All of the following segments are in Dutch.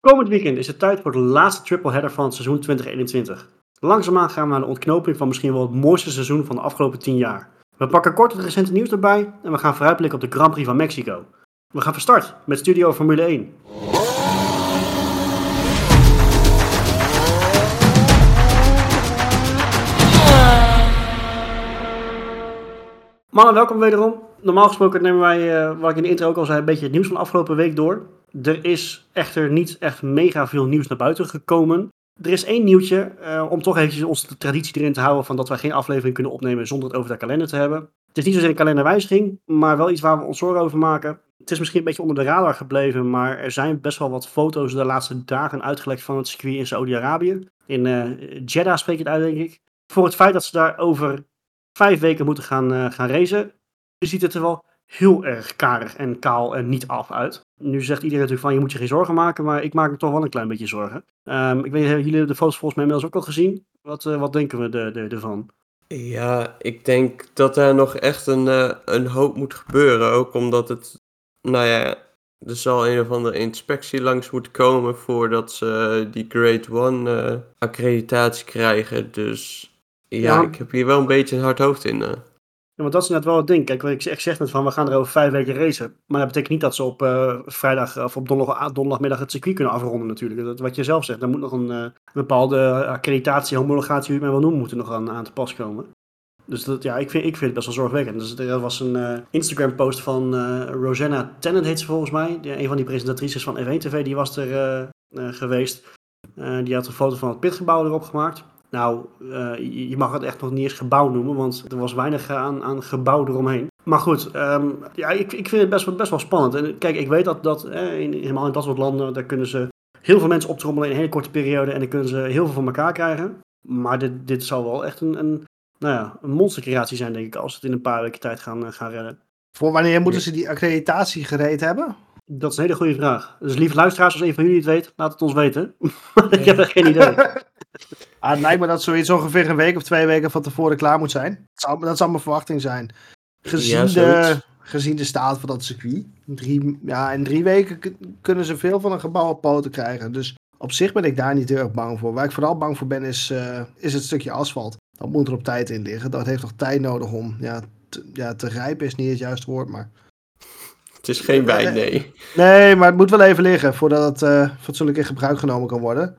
Komend weekend is het tijd voor de laatste triple header van seizoen 2021. Langzaamaan gaan we naar de ontknoping van misschien wel het mooiste seizoen van de afgelopen 10 jaar. We pakken kort het recente nieuws erbij en we gaan vooruitblikken op de Grand Prix van Mexico. We gaan van start met Studio Formule 1. Mannen, welkom wederom. Normaal gesproken nemen wij, uh, wat ik in de intro ook al zei, een beetje het nieuws van de afgelopen week door. Er is echter niet echt mega veel nieuws naar buiten gekomen. Er is één nieuwtje, uh, om toch eventjes onze traditie erin te houden van dat wij geen aflevering kunnen opnemen zonder het over de kalender te hebben. Het is niet zozeer een kalenderwijziging, maar wel iets waar we ons zorgen over maken. Het is misschien een beetje onder de radar gebleven, maar er zijn best wel wat foto's de laatste dagen uitgelekt van het circuit in Saudi-Arabië. In uh, Jeddah spreek je het uit, denk ik. Voor het feit dat ze daar over vijf weken moeten gaan, uh, gaan racen, ziet het er wel heel erg karig en kaal en niet af uit. Nu zegt iedereen natuurlijk van je moet je geen zorgen maken, maar ik maak me toch wel een klein beetje zorgen. Um, ik weet niet, jullie de foto's volgens mij inmiddels ook al gezien? Wat, uh, wat denken we de, de, ervan? Ja, ik denk dat er nog echt een, uh, een hoop moet gebeuren. Ook omdat het, nou ja, er zal een of andere inspectie langs moeten komen voordat ze die Grade 1 uh, accreditatie krijgen. Dus ja, ja, ik heb hier wel een beetje een hard hoofd in. Want dat is net wel het ding. Kijk, wat ik, ik zeg net van, we gaan er over vijf weken racen. Maar dat betekent niet dat ze op uh, vrijdag of op donderdag, donderdagmiddag het circuit kunnen afronden natuurlijk. Dat, wat je zelf zegt, daar moet nog een uh, bepaalde accreditatie, homologatie, hoe je het maar wil noemen, moet er nog aan, aan te pas komen. Dus dat, ja, ik vind, ik vind het best wel zorgwekkend. Dus er was een uh, Instagram post van Rosanna Tennant, heet ze volgens mij. Een van die presentatrices van F1 TV, die was er geweest. die had een foto van het pitgebouw erop gemaakt. Nou, uh, je mag het echt nog niet eens gebouw noemen, want er was weinig aan, aan gebouw eromheen. Maar goed, um, ja, ik, ik vind het best, best wel spannend. En kijk, ik weet dat, dat eh, in, helemaal in dat soort landen, daar kunnen ze heel veel mensen optrommelen in een hele korte periode en dan kunnen ze heel veel van elkaar krijgen. Maar dit, dit zal wel echt een, een, nou ja, een monstercreatie zijn, denk ik, als ze het in een paar weken tijd gaan, gaan redden. Voor wanneer moeten ze die accreditatie gereed hebben? Dat is een hele goede vraag. Dus lieve luisteraars, als een van jullie het weet, laat het ons weten. ik heb er geen idee. Ah, het lijkt me dat zoiets ongeveer een week of twee weken van tevoren klaar moet zijn. Dat zou, dat zou mijn verwachting zijn. Gezien, de, gezien de staat van dat circuit. Drie, ja, in drie weken kunnen ze veel van een gebouw op poten krijgen. Dus op zich ben ik daar niet heel erg bang voor. Waar ik vooral bang voor ben is, uh, is het stukje asfalt. Dat moet er op tijd in liggen. Dat heeft nog tijd nodig om. Ja, te, ja, te rijpen is niet het juiste woord, maar. Het is geen wijn, nee. Nee, maar het moet wel even liggen voordat het uh, fatsoenlijk in gebruik genomen kan worden.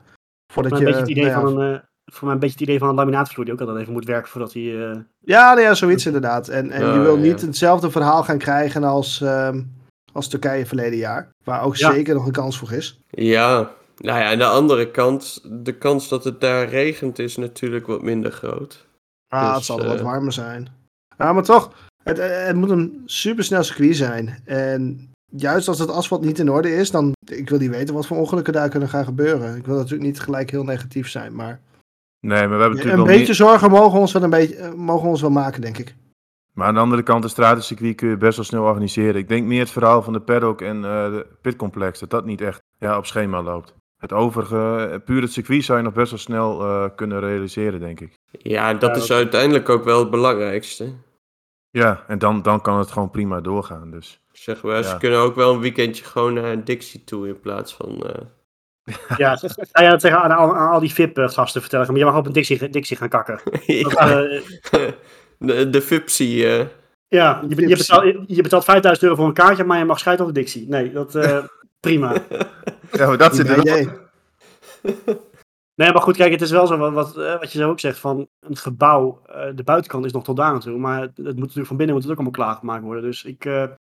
Voordat je, een het idee nou ja, van een, uh, voor mij een beetje het idee van een laminaatvloer die ook altijd even moet werken voordat hij... Uh... Ja, nou ja, zoiets inderdaad. En, en uh, je wil niet ja. hetzelfde verhaal gaan krijgen als, um, als Turkije verleden jaar. Waar ook ja. zeker nog een kans voor is. Ja, nou ja, aan de andere kant, de kans dat het daar regent is natuurlijk wat minder groot. Ah, dus, het zal wat warmer zijn. Ja, maar toch, het, het moet een supersnel circuit zijn. En juist als het asfalt niet in orde is, dan ik wil niet weten wat voor ongelukken daar kunnen gaan gebeuren. Ik wil natuurlijk niet gelijk heel negatief zijn, maar. Nee, maar we hebben natuurlijk een beetje zorgen mogen we ons wel een beetje mogen we ons wel maken, denk ik. Maar aan de andere kant, de stratencircuit kun je best wel snel organiseren. Ik denk meer het verhaal van de paddock en uh, de pitcomplex, dat dat niet echt ja, op schema loopt. Het overige, puur het circuit zou je nog best wel snel uh, kunnen realiseren, denk ik. Ja, dat ja, is uiteindelijk ook wel het belangrijkste. Ja, en dan, dan kan het gewoon prima doorgaan. Dus. Zeg maar, ja. ze kunnen ook wel een weekendje gewoon naar Dixie toe in plaats van... Uh... Ja, ga je dat zeggen aan, aan, aan al die VIP-gasten vertellen? Maar je mag op een Dixie, Dixie gaan kakken. ja. dat, uh... de, de Fipsie. Uh... Ja, je, je, betaalt, je betaalt 5000 euro voor een kaartje, maar je mag scheiden op de Dixie. Nee, dat prima. ja, maar dat zit er Nee, maar goed, kijk, het is wel zo wat, wat, wat je zo ook zegt, van een gebouw, de buitenkant is nog tot daar natuurlijk, maar het, het moet natuurlijk van binnen moet het ook allemaal klaargemaakt worden. Dus ik,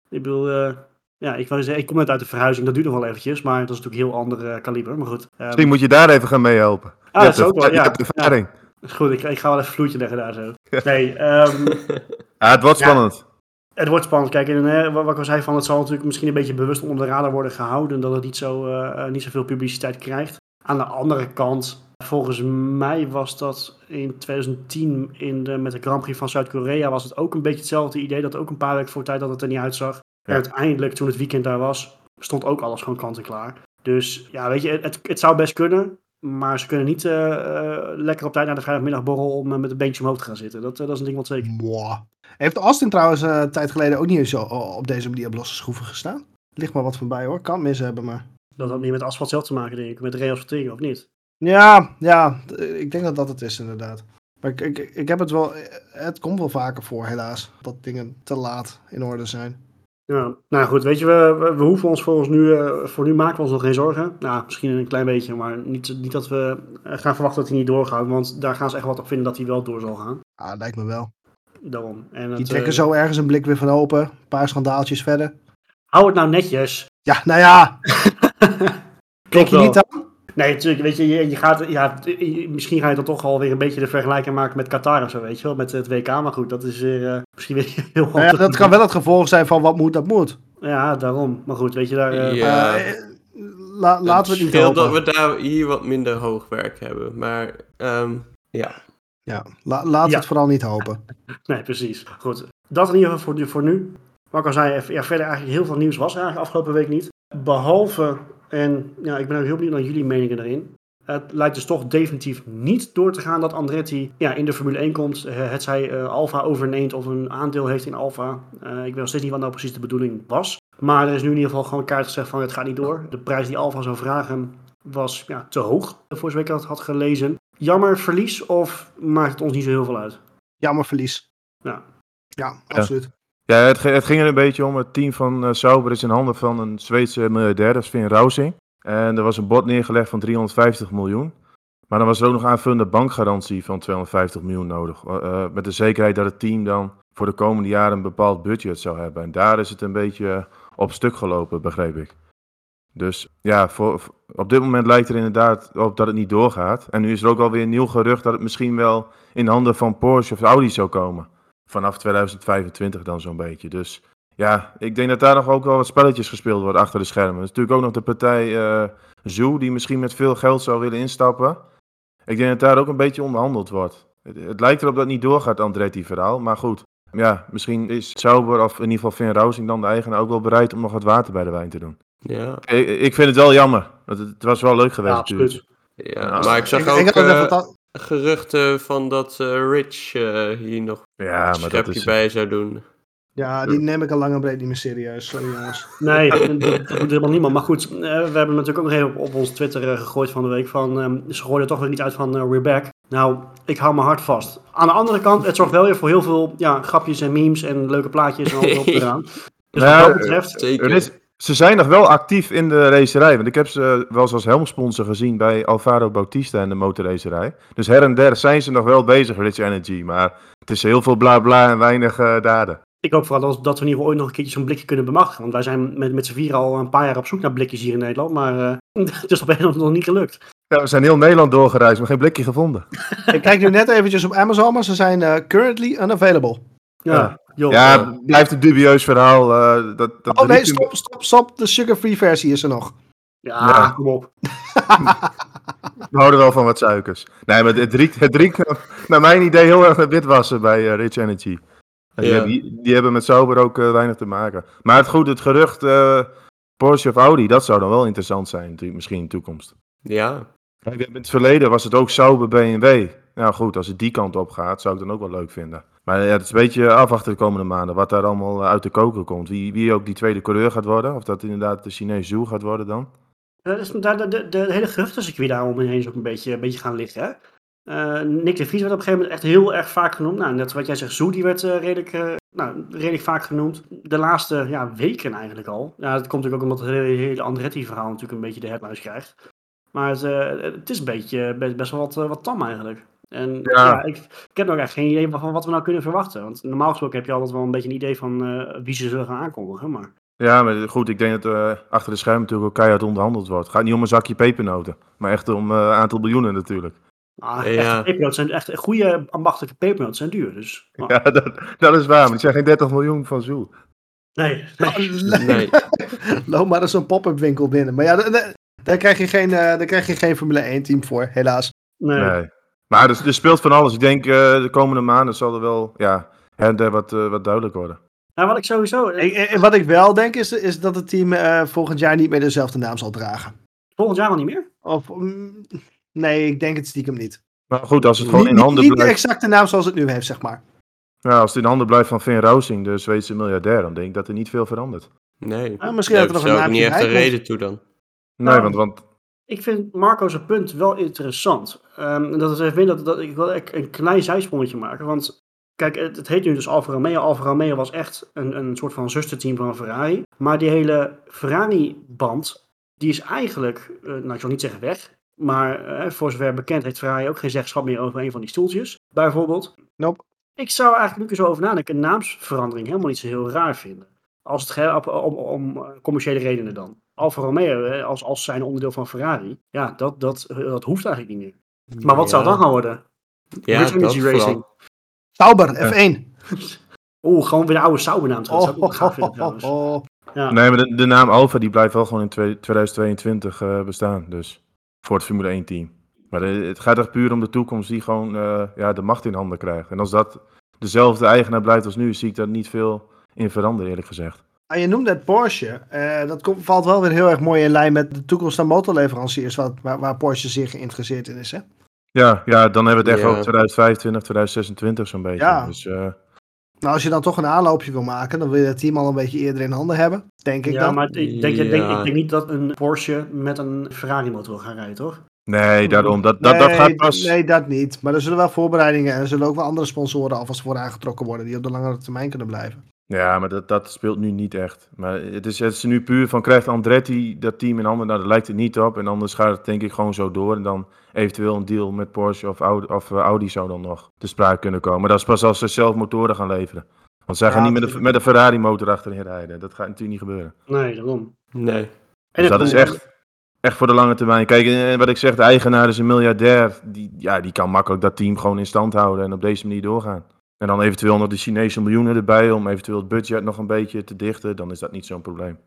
ik bedoel, uh, ja, ik, zeggen, ik kom net uit de verhuizing, dat duurt nog wel eventjes, maar dat is natuurlijk een heel ander uh, kaliber. Maar goed. Um... Misschien moet je daar even gaan meehelpen. Ah, dat is ook wel, ja. Je hebt ervaring. Ja. Goed, ik, ik ga wel even vloeitje leggen daar zo. Nee, um, ja, het wordt spannend. Het wordt spannend. Kijk, en, uh, wat ik al zei, van, het zal natuurlijk misschien een beetje bewust onder de radar worden gehouden, dat het niet, zo, uh, niet zoveel publiciteit krijgt. Aan de andere kant, volgens mij was dat in 2010 in de, met de Grand Prix van Zuid-Korea, was het ook een beetje hetzelfde idee, dat ook een paar weken voor tijd dat het er niet uitzag. Ja. Uiteindelijk, toen het weekend daar was, stond ook alles gewoon kant en klaar. Dus ja, weet je, het, het zou best kunnen. Maar ze kunnen niet uh, uh, lekker op tijd naar de vrijdagmiddagborrel om uh, met een beentje omhoog te gaan zitten. Dat, dat is een ding wat zeker. Mwah. Heeft Austin trouwens een tijd geleden ook niet zo op deze manier op losse schroeven gestaan? Ligt maar wat voorbij hoor. Kan mis hebben, maar. Dat had meer met asfalt zelf te maken, denk ik. Met reasfaltering, of niet? Ja, ja, ik denk dat dat het is inderdaad. Maar ik, ik, ik heb het wel, het komt wel vaker voor helaas, dat dingen te laat in orde zijn. Ja, nou goed, weet je, we, we, we hoeven ons voor ons nu, eh, voor nu maken we ons nog geen zorgen. Nou, misschien een klein beetje, maar niet, niet dat we eh, gaan verwachten dat hij niet doorgaat, want daar gaan ze echt wat op vinden dat hij wel door zal gaan. Ah, lijkt me wel. Daarom. En Die trekken eh, zo ergens een blik weer van open, een paar schandaaltjes verder. Hou het nou netjes. Ja, nou ja, kijk je wel. niet aan? Nee, natuurlijk, weet je, je, je gaat, ja, misschien ga je dan toch alweer een beetje de vergelijking maken met Qatar of zo, weet je wel, met het WK. Maar goed, dat is weer, eh, misschien weer heel Nou ja, dat kan wel het gevolg zijn van wat moet, dat moet. Ja, daarom. Maar goed, weet je, daar... eh, Ja. Eh, la- laten we het niet scheelt dat we daar hier wat minder hoogwerk hebben. Maar ehm, ja, Ja, la- laten we Ja. het vooral niet hopen. Nee, precies. Goed. Dat in ieder geval voor, nu- voor nu. Wat ik al zei, ja, verder eigenlijk heel veel nieuws was er eigenlijk afgelopen week niet. Behalve, en ja, ik ben ook heel benieuwd naar jullie meningen erin. Het lijkt dus toch definitief niet door te gaan dat Andretti ja, in de Formule 1 komt. Eh, Het zij eh, Alfa overneemt of een aandeel heeft in Alfa. Eh, ik weet nog steeds niet wat nou precies de bedoeling was. Maar er is nu in ieder geval gewoon kaart gezegd van het gaat niet door. De prijs die Alfa zou vragen was ja, te hoog. Voor zover ik dat had gelezen. Jammer verlies of maakt het ons niet zo heel veel uit? Jammer verlies. Ja. Ja, absoluut. Ja, het, ge- het ging er een beetje om. Het team van eh Sauber is in handen van een Zweedse miljardair, Finn Rausing. En er was een bod neergelegd van 350 miljoen. Maar dan was er ook nog aanvullende bankgarantie van 250 miljoen nodig. Eh, eh, met de zekerheid dat het team dan voor de komende jaren een bepaald budget zou hebben. En daar is het een beetje op stuk gelopen, begreep ik. Dus ja, voor- op dit moment lijkt er inderdaad op dat het niet doorgaat. En nu is er ook alweer een nieuw gerucht dat het misschien wel in handen van Porsche of Audi zou komen. Vanaf 2025 dan zo'n beetje. Dus ja, ik denk dat daar nog ook wel wat spelletjes gespeeld worden achter de schermen. Er is natuurlijk ook nog de partij eh Zoo, die misschien met veel geld zou willen instappen. Ik denk dat daar ook een beetje onderhandeld wordt. Het, het lijkt erop dat het niet doorgaat, Andretti-verhaal. Maar goed, ja, misschien is Sauber of in ieder geval Finn Rousing dan de eigenaar ook wel bereid om nog wat water bij de wijn te doen. ja, Ik, ik vind het wel jammer. Want het, het was wel leuk geweest Ja, natuurlijk. absoluut. ja. Ja. maar ik zag ik, ook ik had eh, geruchten van dat eh, Rich eh, hier nog Ja, een maar dat schepje is... bij zou doen. Ja, die neem ik al lang en breed niet meer serieus. Sorry jongens. Nee, dat doet helemaal niemand. Maar goed, eh, we hebben natuurlijk ook nog even op, op ons Twitter gegooid van de week. Van, ehm, ze gooien er toch weer niet uit van eh, we're back. Nou, ik hou mijn hart vast. Aan de andere kant, het zorgt wel weer voor heel veel ja, grapjes en memes en leuke plaatjes en alles op eraan. Dus Nou, wat dat betreft, Zeker. Er is, ze zijn nog wel actief in de racerij. Want ik heb ze wel eens als helmsponsor gezien bij Alvaro Bautista in de motorracerij. Dus her en der zijn ze nog wel bezig, Rich Energy. Maar het is heel veel bla bla en weinig eh, daden. ik hoop vooral dat, dat we in ieder geval ooit nog een keertje zo'n blikje kunnen bemachtigen. Want wij zijn met, met z'n vieren al een paar jaar op zoek naar blikjes hier in Nederland. Maar eh, het is op een of andere nog niet gelukt. Ja, we zijn heel Nederland doorgereisd, maar geen blikje gevonden. ik kijk nu net eventjes op Amazon, maar ze zijn eh, currently unavailable. Ja. Joh. Ja, het blijft een dubieus verhaal. eh, dat, dat Oh nee, stop, stop, stop. De sugar-free versie is er nog. ja, Ja. kom op. We houden wel van wat suikers. Nee, maar het riekt, het riekt naar mijn idee heel erg naar witwassen bij eh, Rich Energy. En die, Ja. hebben, die, die hebben met Sauber ook eh, weinig te maken. Maar het goed, het gerucht eh, Porsche of Audi, dat zou dan wel interessant zijn misschien in de toekomst. Ja, Kijk, in het verleden was het ook Sauber BMW. Nou goed, als het die kant op gaat, zou ik dan ook wel leuk vinden. Maar ja, het is een beetje afwachten de komende maanden wat daar allemaal eh, uit de koker komt. Wie, wie ook die tweede coureur gaat worden, of dat inderdaad de Chinees Zhu gaat worden dan. Ja, dus daar, de, de, de hele geruchtencircuit daaromheen is ook een beetje, beetje gaan liggen. Hè? Eh, Nick de Vries werd op een gegeven moment echt heel erg vaak genoemd. Nou, net wat jij zegt, Zoe, die werd eh, redelijk, eh, nou, redelijk vaak genoemd. De laatste ja, weken eigenlijk al. Ja, dat komt natuurlijk ook omdat het hele, Andretti-verhaal natuurlijk een beetje de headlines krijgt. Maar het, eh, het is een beetje best, wel wat, eh, wat tam eigenlijk. En ja, Ja. ik, ik heb nog echt geen idee van wat we nou kunnen verwachten. Want normaal gesproken heb je altijd wel een beetje een idee van eh, wie ze zullen gaan aankondigen. Maar Ja, maar goed, ik denk dat eh, achter de schermen natuurlijk ook keihard onderhandeld wordt. Het gaat niet om een zakje pepernoten, maar echt om eh, een aantal miljoenen natuurlijk. ah, Ja. echte pepernoten zijn echt goede ambachtelijke pepernoten zijn duur. Dus, Ja, dat, dat is waar, maar het zijn geen 30 miljoen van Zoe. nee, nee. nee. Loop maar eens een pop-up winkel binnen. Maar ja, da- da- daar krijg je geen, eh, daar krijg je geen Formule 1 team voor, helaas. nee. Maar er, er speelt van alles. Ik denk eh, de komende maanden zal er wel ja, her wat, eh, wat duidelijk worden. Nou, wat ik sowieso. Ik- ik- wat ik wel denk is, is dat het team eh, volgend jaar niet meer dezelfde naam zal dragen. Volgend jaar al niet meer? Of, mm, nee, ik denk het stiekem niet. Maar goed, als het gewoon Niet, in niet, handen niet de blijft, exacte naam zoals het nu heeft, zeg maar. ja, als het in handen blijft van Finn Rousing, de Zweedse miljardair, dan denk ik dat er niet veel verandert. Nee. Ah, misschien dat er nog een ik niet echt een reden toe dan. Nee, Nou, want, want Ik vind Marco's punt wel interessant. Ehm, dat is even dat, dat ik wil een klein zijsprongetje maken. Want kijk, het, het heet nu dus Alfa Romeo. Alfa Romeo was echt een, een soort van zusterteam van Ferrari. Maar die hele Ferrari-band, die is eigenlijk, eh, nou ik zal niet zeggen weg. Maar eh, voor zover bekend heeft Ferrari ook geen zeggenschap meer over een van die stoeltjes, bijvoorbeeld. Nope. Ik zou eigenlijk nu eens over nadenken, een naamsverandering helemaal niet zo heel raar vinden. Als het om, om, om commerciële redenen dan. Alfa Romeo, hè, als, als zijn onderdeel van Ferrari, ja, dat, dat, dat hoeft eigenlijk niet meer. Maar wat zou dan gaan worden? Ja, Rich dat Energy vooral. Racing. Sauber, F1. Oeh, gewoon weer de oude Saubernaam terug. Dat zou ik ook Oh, gaaf vinden oh, trouwens. oh, oh. Ja. nee, maar de, de naam Alfa die blijft wel gewoon in twee- 2022 eh, bestaan. Dus voor het Formule 1 team. Maar de- het gaat echt puur om de toekomst die gewoon eh, ja, de macht in handen krijgt. En als dat dezelfde eigenaar blijft als nu, zie ik daar niet veel in veranderen eerlijk gezegd. Ah, je noemde het Porsche. Eh, dat komt, valt wel weer heel erg mooi in lijn met de toekomst van motorleveranciers, wat, waar, waar Porsche zeer geïnteresseerd in is. Hè? Ja, ja, dan hebben we het echt Ja. over 2025, 2026 zo'n beetje. Ja. Dus eh, Nou, als je dan toch een aanloopje wil maken, dan wil je het team al een beetje eerder in handen hebben, denk ik Ja, dan. maar ik denk, ik, denk, Ja. ik denk niet dat een Porsche met een Ferrari motor gaat rijden, toch? nee, daarom. Dat, dat, dat nee, gaat pas. nee, dat niet. Maar er zullen wel voorbereidingen en er zullen ook wel andere sponsoren alvast voor aangetrokken worden die op de langere termijn kunnen blijven. Ja, maar dat, dat speelt nu niet echt. Maar het is, het is nu puur van, krijgt Andretti dat team in handen? Nou, daar lijkt het niet op. En anders gaat het denk ik gewoon zo door. En dan eventueel een deal met Porsche of Audi, of, eh, Audi zou dan nog te sprake kunnen komen. Maar dat is pas als ze zelf motoren gaan leveren. Want zij Ja, gaan niet met een, met een Ferrari motor achterin rijden. Dat gaat natuurlijk niet gebeuren. Nee, daarom. Nee. En Dus dat het is echt, echt voor de lange termijn. Kijk, wat ik zeg, de eigenaar is een miljardair. Die, ja, die kan makkelijk dat team gewoon in stand houden en op deze manier doorgaan. En dan eventueel nog de Chinese miljoenen erbij om eventueel het budget nog een beetje te dichten. Dan is dat niet zo'n probleem.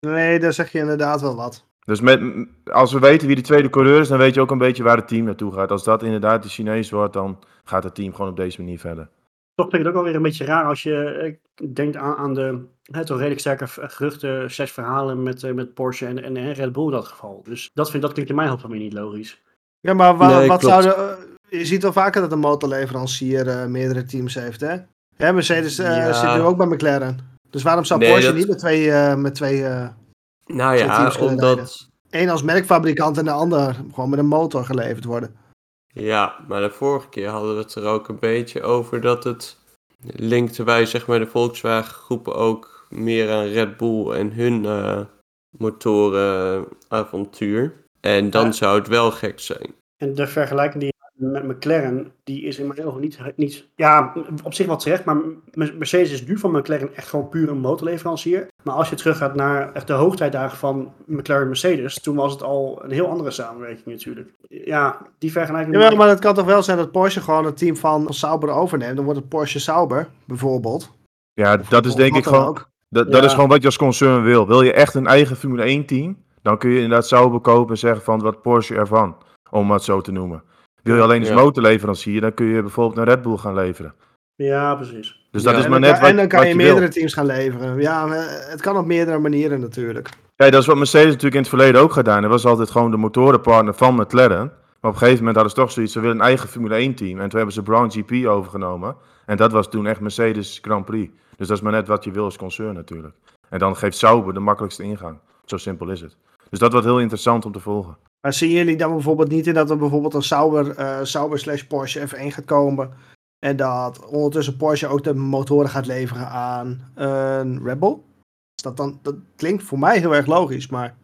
Nee, daar zeg je inderdaad wel wat. Dus met, als we weten wie de tweede coureur is, dan weet je ook een beetje waar het team naartoe gaat. Als dat inderdaad de Chinees wordt, dan gaat het team gewoon op deze manier verder. Toch vind ik het ook wel weer een beetje raar als je eh, denkt aan, aan de hè, toch redelijk sterke geruchten, zes verhalen met, eh, met Porsche en, en, en Red Bull in dat geval. Dus dat, vind, dat klinkt in mijn hoofd niet logisch. Ja, maar wa- Nee, wat klopt. zouden... je ziet wel vaker dat een motorleverancier eh, meerdere teams heeft, hè? Ja, Mercedes eh, Ja. zit nu ook bij McLaren. Dus waarom zou Nee, Porsche dat- niet met twee... eh, met twee eh, Nou Twee ja, teams kunnen omdat... één als merkfabrikant en de ander gewoon met een motor geleverd worden? Ja, maar de vorige keer hadden we het er ook een beetje over dat het linkte wij zeg maar de Volkswagen groepen ook meer aan Red Bull en hun eh motorenavontuur. En dan Ja. zou het wel gek zijn. En de vergelijking die je met McLaren, die is in mijn ogen niet, niet ja, op zich wel terecht, maar Mercedes is nu van McLaren echt gewoon puur een motorleverancier. Maar als je teruggaat naar echt de hoogtijdagen van McLaren-Mercedes, toen was het al een heel andere samenwerking natuurlijk. Ja, die vergelijking... Jawel, maar het kan toch wel zijn dat Porsche gewoon het team van Sauber overneemt. Dan wordt het Porsche Sauber, bijvoorbeeld. Ja, dat is denk wat ik gewoon. ook. Dat, dat Ja. is gewoon wat je als concern wil. Wil je echt een eigen Formule 1 team, dan kun je inderdaad Sauber kopen en zeggen van wat Porsche ervan, om het zo te noemen. Wil je alleen als Ja. motorleverancier, dan kun je bijvoorbeeld naar Red Bull gaan leveren. Ja, precies. Dus Ja, dat is En maar dan, net kan- wat, en dan kan wat je je meerdere wil. teams gaan leveren. Ja, eh, het kan op meerdere manieren natuurlijk. Ja, dat is wat Mercedes natuurlijk in het verleden ook gedaan. Dat was altijd gewoon de motorenpartner van McLaren. Maar op een gegeven moment hadden ze toch zoiets, ze willen een eigen Formule 1 team. En toen hebben ze Brown GP overgenomen. En dat was toen echt Mercedes Grand Prix. Dus dat is maar net wat je wil als concern natuurlijk. En dan geeft Sauber de makkelijkste ingang. Zo simpel is het. Dus dat wordt heel interessant om te volgen. Zien jullie dan bijvoorbeeld niet in dat er bijvoorbeeld een Sauber, eh, Sauber slash Porsche F1 gaat komen? En dat ondertussen Porsche ook de motoren gaat leveren aan een Red Bull? Dat, dan, dat klinkt voor mij heel erg logisch, maar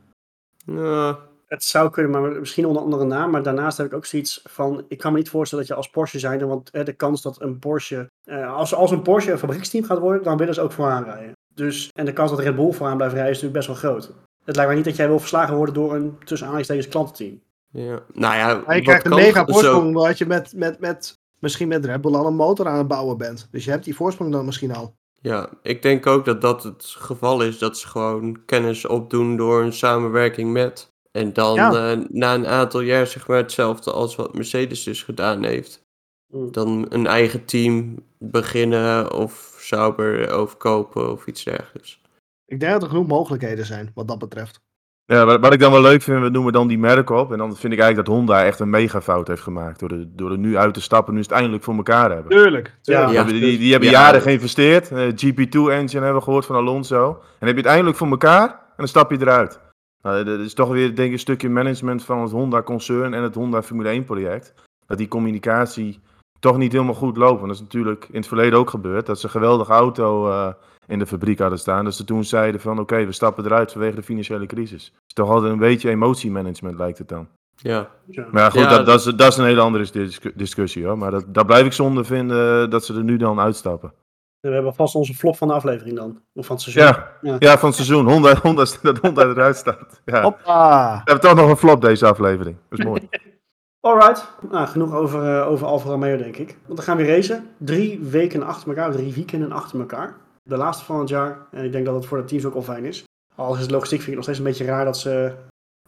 Ja, Het zou kunnen, maar misschien onder andere naam. Maar daarnaast heb ik ook zoiets van, ik kan me niet voorstellen dat je als Porsche zijnde, want eh, de kans dat een Porsche, eh, als, als een Porsche een fabrieksteam gaat worden, dan willen ze ook vooraan rijden. Dus, en de kans dat Red Bull vooraan blijft rijden is natuurlijk best wel groot. Het lijkt mij niet dat jij wil verslagen worden door een tussen aanhalingstekens klantenteam. ja. Nou ja, Maar je krijgt een mega zo- voorsprong omdat je met, met, met, misschien met Red Bull al een motor aan het bouwen bent. Dus je hebt die voorsprong dan misschien al. Ja, ik denk ook dat dat het geval is. Dat ze gewoon kennis opdoen door een samenwerking met. En dan Ja. eh, na een aantal jaar zeg maar hetzelfde als wat Mercedes dus gedaan heeft. Mm. Dan een eigen team beginnen of Sauber overkopen of iets dergelijks. Ik denk dat er genoeg mogelijkheden zijn wat dat betreft. Ja, wat, wat ik dan wel leuk vind, we noemen dan die merken op. En dan vind ik eigenlijk dat Honda echt een mega fout heeft gemaakt. Door, de, door er nu uit te stappen, nu is het eindelijk voor elkaar hebben. Tuurlijk. Ja. Die, hebben, die, die hebben Ja. jaren geïnvesteerd. Eh, GP2 engine hebben we gehoord van Alonso. En heb je het eindelijk voor elkaar en dan stap je eruit. Nou, dat is toch weer denk ik, een stukje management van het Honda-concern en het Honda Formule 1-project. Dat die communicatie toch niet helemaal goed loopt. Want dat is natuurlijk in het verleden ook gebeurd. Dat ze een geweldige auto uh, in de fabriek hadden staan. Dat ze toen zeiden van oké, we stappen eruit vanwege de financiële crisis. Het is toch altijd een beetje emotiemanagement lijkt het dan. Ja. Maar goed, dat, dat, is, dat is een hele andere discussie hoor. Maar dat, daar blijf ik zonde vinden dat ze er nu dan uitstappen. We hebben vast onze flop van de aflevering dan. Of van het seizoen. Ja, ja. ja van het seizoen. Honda, Honda, dat Honda eruit staat. Ja. Hoppa. We hebben toch nog een flop deze aflevering. Dat is mooi. Alright. Nou, genoeg over, uh, over Alfa Romeo denk ik. Want dan gaan we racen. Drie weken achter elkaar. Drie weekenden achter elkaar. De laatste van het jaar. En ik denk dat het voor de teams ook al fijn is. Al is het logistiek vind ik nog steeds een beetje raar dat ze...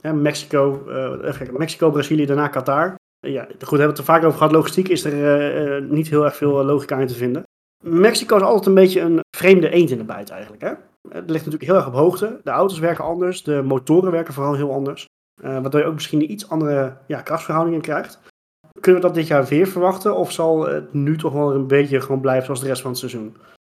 Ja, Mexico, uh, even Mexico, Brazilië, daarna Qatar. ja, goed, we hebben het er vaak over gehad. Logistiek is er uh, niet heel erg veel logica in te vinden. Mexico is altijd een beetje een vreemde eend in de bijt eigenlijk. Hè? Het ligt natuurlijk heel erg op hoogte. De auto's werken anders, de motoren werken vooral heel anders. Waardoor je ook misschien een iets andere ja, krachtsverhoudingen krijgt. Kunnen we dat dit jaar weer verwachten? Of zal het nu toch wel een beetje gewoon blijven zoals de rest van het seizoen?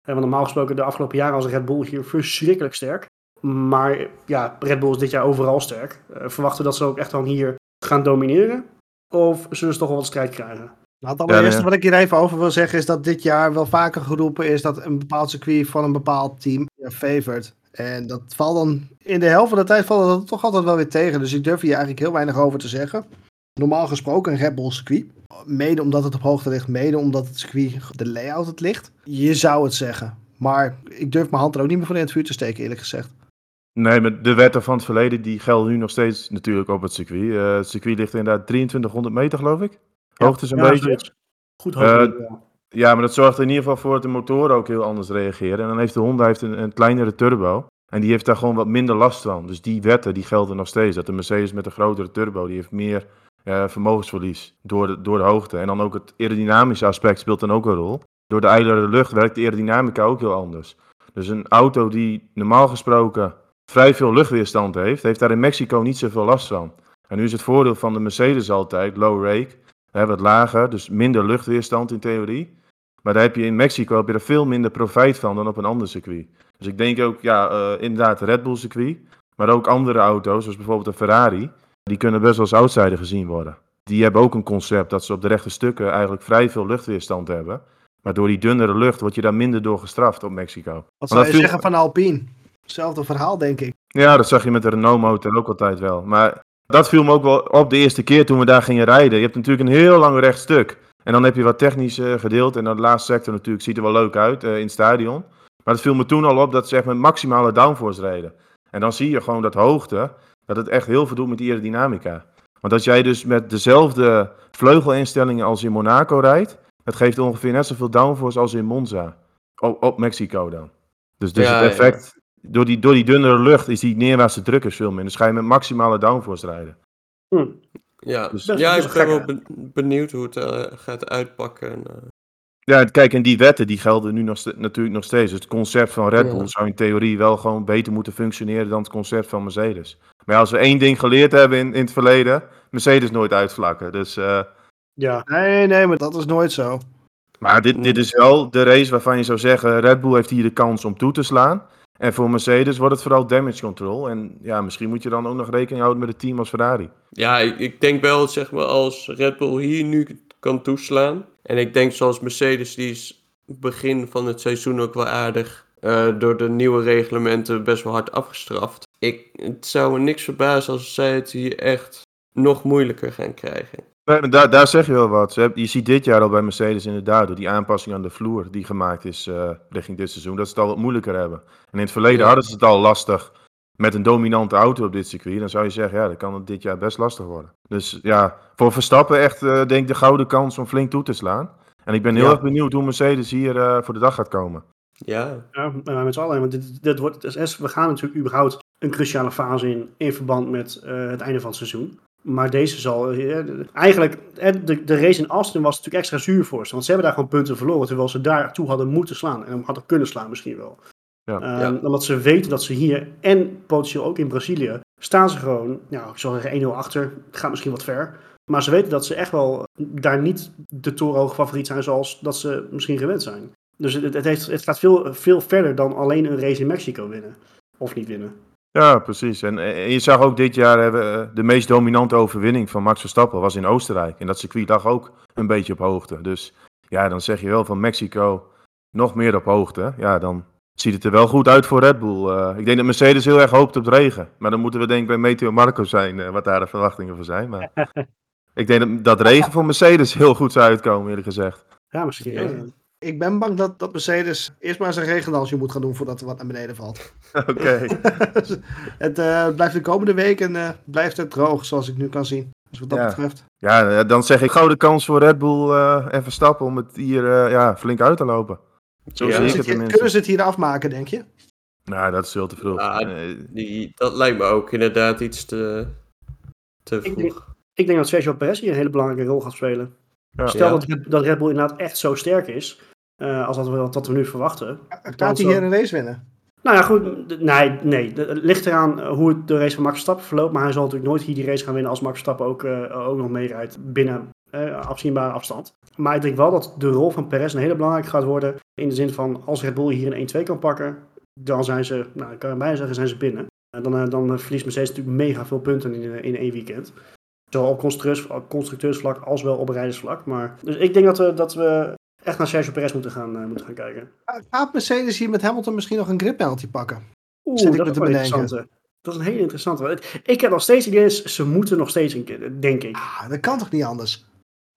Uh, want normaal gesproken de afgelopen jaren was Red Bull hier verschrikkelijk sterk. Maar ja, Red Bull is dit jaar overal sterk. Uh, verwachten we dat ze ook echt dan hier gaan domineren? Of zullen ze toch wel wat strijd krijgen? Nou, het allereerste ja, wat ik hier even over wil zeggen is dat dit jaar wel vaker geroepen is dat een bepaald circuit van een bepaald team favored. En dat valt dan in de helft van de tijd valt dat toch altijd wel weer tegen. Dus ik durf hier eigenlijk heel weinig over te zeggen. Normaal gesproken een Red Bull circuit. Mede omdat het op hoogte ligt, mede omdat het circuit de layout het ligt. Je zou het zeggen. Maar ik durf mijn hand er ook niet meer voor in het vuur te steken, eerlijk gezegd. Nee, maar de wetten van het verleden die gelden nu nog steeds natuurlijk op het circuit. Uh, het circuit ligt inderdaad 2300 meter, geloof ik. Hoogte is een ja, beetje. Goed hoogte. Uh, ja. maar dat zorgt er in ieder geval voor dat de motoren ook heel anders reageren. En dan heeft de Honda heeft een, een kleinere turbo. En die heeft daar gewoon wat minder last van. Dus die wetten die gelden nog steeds. Dat de Mercedes met een grotere turbo, die heeft meer uh, vermogensverlies door de, door de hoogte. En dan ook het aerodynamische aspect speelt dan ook een rol. Door de ijlere lucht werkt de aerodynamica ook heel anders. Dus een auto die normaal gesproken vrij veel luchtweerstand heeft, heeft daar in Mexico niet zoveel last van. En nu is het voordeel van de Mercedes altijd, low rake, wat lager, dus minder luchtweerstand in theorie. Maar daar heb je in Mexico heb je er veel minder profijt van dan op een ander circuit. Dus ik denk ook, ja, uh, inderdaad, Red Bull circuit. Maar ook andere auto's, zoals bijvoorbeeld een Ferrari. Die kunnen best wel als outsider gezien worden. Die hebben ook een concept dat ze op de rechte stukken eigenlijk vrij veel luchtweerstand hebben. Maar door die dunnere lucht word je daar minder door gestraft op Mexico. Wat zou je viel... zeggen van Alpine? Hetzelfde verhaal, denk ik. Ja, dat zag je met de Renault motor ook altijd wel. Maar dat viel me ook wel op de eerste keer toen we daar gingen rijden. Je hebt natuurlijk een heel lang recht stuk. En dan heb je wat technisch uh, gedeelte. En dan de laatste sector natuurlijk ziet er wel leuk uit uh, in het stadion. Maar het viel me toen al op dat ze echt met maximale downforce reden. En dan zie je gewoon dat hoogte, dat het echt heel veel doet met die aerodynamica. Want als jij dus met dezelfde vleugelinstellingen als in Monaco rijdt, het geeft ongeveer net zoveel downforce als in Monza. Op, op Mexico dan. Dus, dus ja, het effect, ja. door, die, door die dunnere lucht is die neerwaartse druk is veel minder. Dus ga je met maximale downforce rijden. Hm. Ja, dus, ja ik ben wel benieuwd hoe het uh, gaat uitpakken. En, uh... Ja, kijk, en die wetten die gelden nu nog natuurlijk nog steeds. Dus het concept van Red Bull ja. zou in theorie wel gewoon beter moeten functioneren dan het concept van Mercedes. Maar ja, als we één ding geleerd hebben in, in het verleden, Mercedes nooit uitvlakken. Dus, uh... Ja, nee, nee, maar dat is nooit zo. Maar dit, dit is wel de race waarvan je zou zeggen, Red Bull heeft hier de kans om toe te slaan. En voor Mercedes wordt het vooral damage control. En ja, misschien moet je dan ook nog rekening houden met het team als Ferrari. Ja, ik, ik denk wel, zeg maar, als Red Bull hier nu kan toeslaan. En ik denk zoals Mercedes, die is begin van het seizoen ook wel aardig uh, door de nieuwe reglementen best wel hard afgestraft. Ik, het zou me niks verbazen als zij het hier echt nog moeilijker gaan krijgen. Nee, daar, daar zeg je wel wat. Je ziet dit jaar al bij Mercedes inderdaad, door die aanpassing aan de vloer die gemaakt is uh, richting dit seizoen, dat ze het al wat moeilijker hebben. En in het verleden ja. hadden ze het al lastig met een dominante auto op dit circuit. Dan zou je zeggen, ja, dan kan het dit jaar best lastig worden. Dus ja, voor Verstappen echt, uh, denk ik, de gouden kans om flink toe te slaan. En ik ben heel ja. erg benieuwd hoe Mercedes hier uh, voor de dag gaat komen. Ja, ja met z'n allen. Want dit, dit wordt, we gaan natuurlijk überhaupt een cruciale fase in, in verband met uh, het einde van het seizoen. Maar deze zal. Eigenlijk, de, de race in Austin was natuurlijk extra zuur voor ze. Want ze hebben daar gewoon punten verloren. Terwijl ze daar toe hadden moeten slaan. En hadden kunnen slaan misschien wel. Ja. Um, ja. Omdat ze weten dat ze hier en potentieel ook in Brazilië. staan ze gewoon. Nou, ik zal zeggen 1-0 achter. Het gaat misschien wat ver. Maar ze weten dat ze echt wel daar niet de torenhoge favoriet zijn. zoals dat ze misschien gewend zijn. Dus het, het, heeft, het gaat veel, veel verder dan alleen een race in Mexico winnen. Of niet winnen. Ja, precies. En, en je zag ook dit jaar hebben, eh, de meest dominante overwinning van Max Verstappen was in Oostenrijk. En dat circuit lag ook een beetje op hoogte. Dus ja, dan zeg je wel van Mexico nog meer op hoogte. Ja, dan ziet het er wel goed uit voor Red Bull. Eh, ik denk dat Mercedes heel erg hoopt op de regen. Maar dan moeten we denk ik bij Meteo Marco zijn, eh, wat daar de verwachtingen voor zijn. Maar ik denk dat, dat regen voor Mercedes heel goed zou uitkomen, eerlijk gezegd. Ja, misschien. Ja. Ik ben bang dat, dat Mercedes eerst maar eens een regendansje moet gaan doen voordat er wat naar beneden valt. Oké. het eh, blijft de komende weken eh, blijft het droog, zoals ik nu kan zien. Dus wat dat Ja. betreft. Ja, dan zeg ik gouden kans voor Red Bull eh, en Verstappen om het hier eh, ja, flink uit te lopen. Zo Ja. het kunnen ze het hier afmaken, denk je? Nou, dat is veel te vroeg. Ah, Die, dat lijkt me ook inderdaad iets te, te Ik denk- vroeg. Ik denk dat Sergio Perez hier een hele belangrijke rol gaat spelen. Ja. Stel Ja. dat, Red- dat Red Bull inderdaad echt zo sterk is, eh, als dat we, dat we nu verwachten. Gaat hij hier een race winnen? Nou ja, goed. Nee, nee. Het ligt eraan eh, hoe het de race van Max Verstappen verloopt. Maar hij zal natuurlijk nooit hier die race gaan winnen als Max Verstappen ook, eh, ook nog meerijdt binnen eh, afzienbare afstand. Maar ik denk wel dat de rol van Perez een hele belangrijke gaat worden. In de zin van als Red Bull hier een 1-2 kan pakken, dan zijn ze, nou ik kan erbij zeggen, zijn ze binnen. En dan, eh, dan verliest Mercedes natuurlijk mega veel punten in, eh, in één weekend. Zowel op constructeurs, op constructeursvlak als wel op rijdersvlak. Maar, dus ik denk dat we, dat we echt naar Sergio Perez moeten gaan, moeten gaan kijken. Gaat Mercedes hier met Hamilton misschien nog een grip penalty pakken? Oeh, Zit ik dat is wel interessant. Dat is een hele interessante. Ik heb nog steeds het idee, ze moeten nog steeds een keer, denk ik. Ah, dat kan toch niet anders?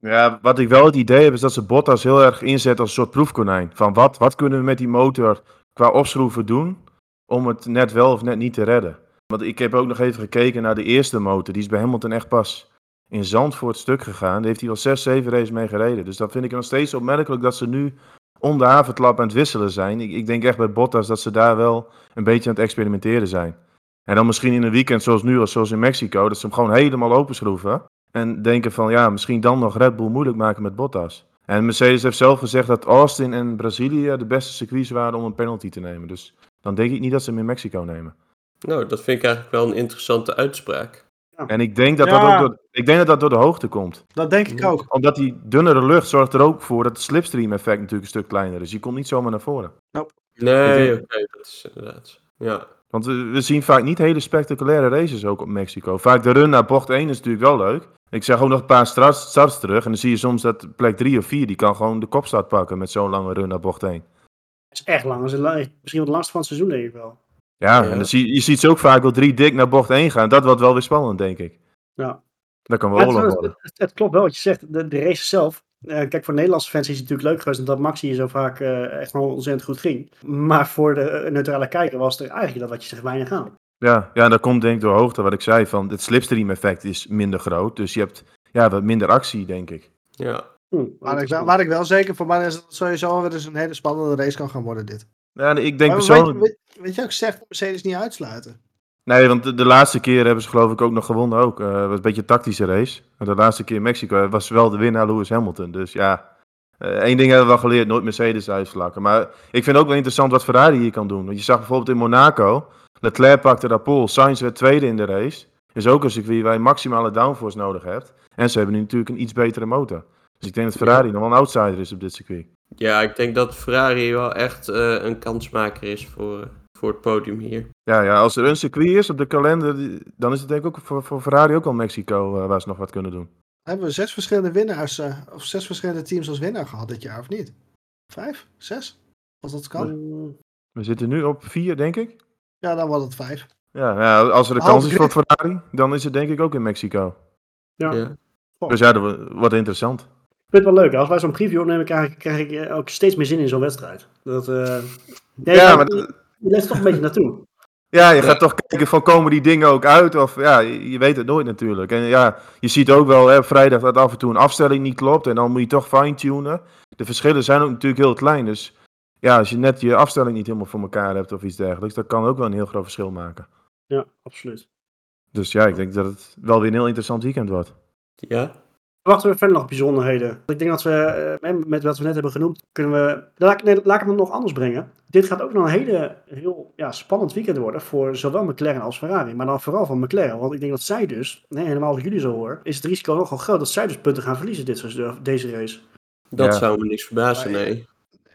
Ja, wat ik wel het idee heb, is dat ze Bottas heel erg inzet als een soort proefkonijn. Van wat, wat kunnen we met die motor qua opschroeven doen om het net wel of net niet te redden. Want ik heb ook nog even gekeken naar de eerste motor. Die is bij Hamilton echt pas in Zandvoort stuk gegaan. Daar heeft hij al 6, 7 races mee gereden. Dus dan vind ik het nog steeds opmerkelijk dat ze nu om de havenklap aan het wisselen zijn. Ik, ik denk echt bij Bottas dat ze daar wel een beetje aan het experimenteren zijn. En dan misschien in een weekend zoals nu, zoals in Mexico, dat ze hem gewoon helemaal openschroeven. En denken van ja, misschien dan nog Red Bull moeilijk maken met Bottas. En Mercedes heeft zelf gezegd dat Austin en Brazilië de beste circuits waren om een penalty te nemen. Dus dan denk ik niet dat ze hem in Mexico nemen. Nou, dat vind ik eigenlijk wel een interessante uitspraak. En ik denk dat, Ja. dat, ook door, ik denk dat dat door de hoogte komt. Dat denk ik ook. Omdat die dunnere lucht zorgt er ook voor dat het slipstream effect natuurlijk een stuk kleiner is. Je komt niet zomaar naar voren. Nee, oké, dat is inderdaad. Ja. Want we, we zien vaak niet hele spectaculaire races ook op Mexico. Vaak de run naar bocht 1 is natuurlijk wel leuk. Ik zag ook nog een paar starts, starts terug. En dan zie je soms dat plek 3 of 4, die kan gewoon de kopstart pakken met zo'n lange run naar bocht 1. Het is echt lang. Het is la- misschien wel de langste van het seizoen, denk ik wel. Ja, Ja. en dan zie, je ziet ze ook vaak wel drie dik naar bocht 1 gaan. Dat wordt wel weer spannend, denk ik. Ja. Dat kan wel het, het, het klopt wel wat je zegt. De, de race zelf. Eh, kijk, voor Nederlandse fans is het natuurlijk leuk geweest dat Maxi hier zo vaak eh, echt wel ontzettend goed ging. Maar voor de eh, neutrale kijker was er eigenlijk, dat wat je zegt, weinig aan. Ja, ja, en dat komt denk ik door hoogte, wat ik zei. Van het slipstream effect is minder groot. Dus je hebt ja, wat minder actie, denk ik. ja. Hm, Waar ik, wel, waar ik wel zeker van ben, is dat het sowieso weer eens een hele spannende race kan gaan worden, dit. Ja, ik denk persoonlijk... weet, weet, weet je ook zegt, Mercedes niet uitsluiten. Nee, want de, de laatste keer hebben ze geloof ik ook nog gewonnen ook. Eh, Het was een beetje een tactische race. Maar de laatste keer in Mexico was wel de winnaar Lewis Hamilton. Dus ja, eh, één ding hebben we wel geleerd, nooit Mercedes uitvlakken. Maar ik vind ook wel interessant wat Ferrari hier kan doen. Want je zag bijvoorbeeld in Monaco, Leclerc pakte daar pole, Sainz werd tweede in de race. Is ook een circuit waar je maximale downforce nodig hebt. En ze hebben nu natuurlijk een iets betere motor. Dus ik denk dat Ferrari nog wel een outsider is op dit circuit. ja, ik denk dat Ferrari wel echt eh, een kansmaker is voor, voor het podium hier. Ja, ja, als er een circuit is op de kalender, dan is het denk ik ook voor, voor Ferrari ook al Mexico eh, waar ze nog wat kunnen doen. Hebben we zes verschillende winnaars, eh, of zes verschillende teams als winnaar gehad dit jaar, of niet? Vijf? Zes? Als dat kan? We zitten nu op vier, denk ik. Ja, dan wordt het vijf. Ja, ja als er Half kans is voor. Ferrari, dan is het denk ik ook in Mexico. ja. Ja. Dus ja, dat wordt interessant. Ik vind het wel leuk. Als wij zo'n preview opnemen, krijg ik, krijg ik eh, ook steeds meer zin in zo'n wedstrijd. Dat, eh nee, Ja, maar je er toch een beetje naartoe. Ja, je gaat toch kijken van komen die dingen ook uit of ja, je, je weet het nooit natuurlijk. En ja, je ziet ook wel hè, vrijdag dat af en toe een afstelling niet klopt en dan moet je toch fine-tunen. De verschillen zijn ook natuurlijk heel klein, dus ja, als je net je afstelling niet helemaal voor elkaar hebt of iets dergelijks, dat kan ook wel een heel groot verschil maken. Ja, absoluut. Dus ja, ik denk dat het wel weer een heel interessant weekend wordt. ja. Wachten we verder nog bijzonderheden. Ik denk dat we, eh, met wat we net hebben genoemd, kunnen we... Laat, nee, laat ik het nog anders brengen. Dit gaat ook nog een hele, heel ja, spannend weekend worden voor zowel McLaren als Ferrari. Maar dan vooral van McLaren. Want ik denk dat zij dus, nee, helemaal als ik jullie zo hoor, is het risico nogal groot dat zij dus punten gaan verliezen dit, seizoen- deze race. Dat Ja. zou me niks verbazen, nee.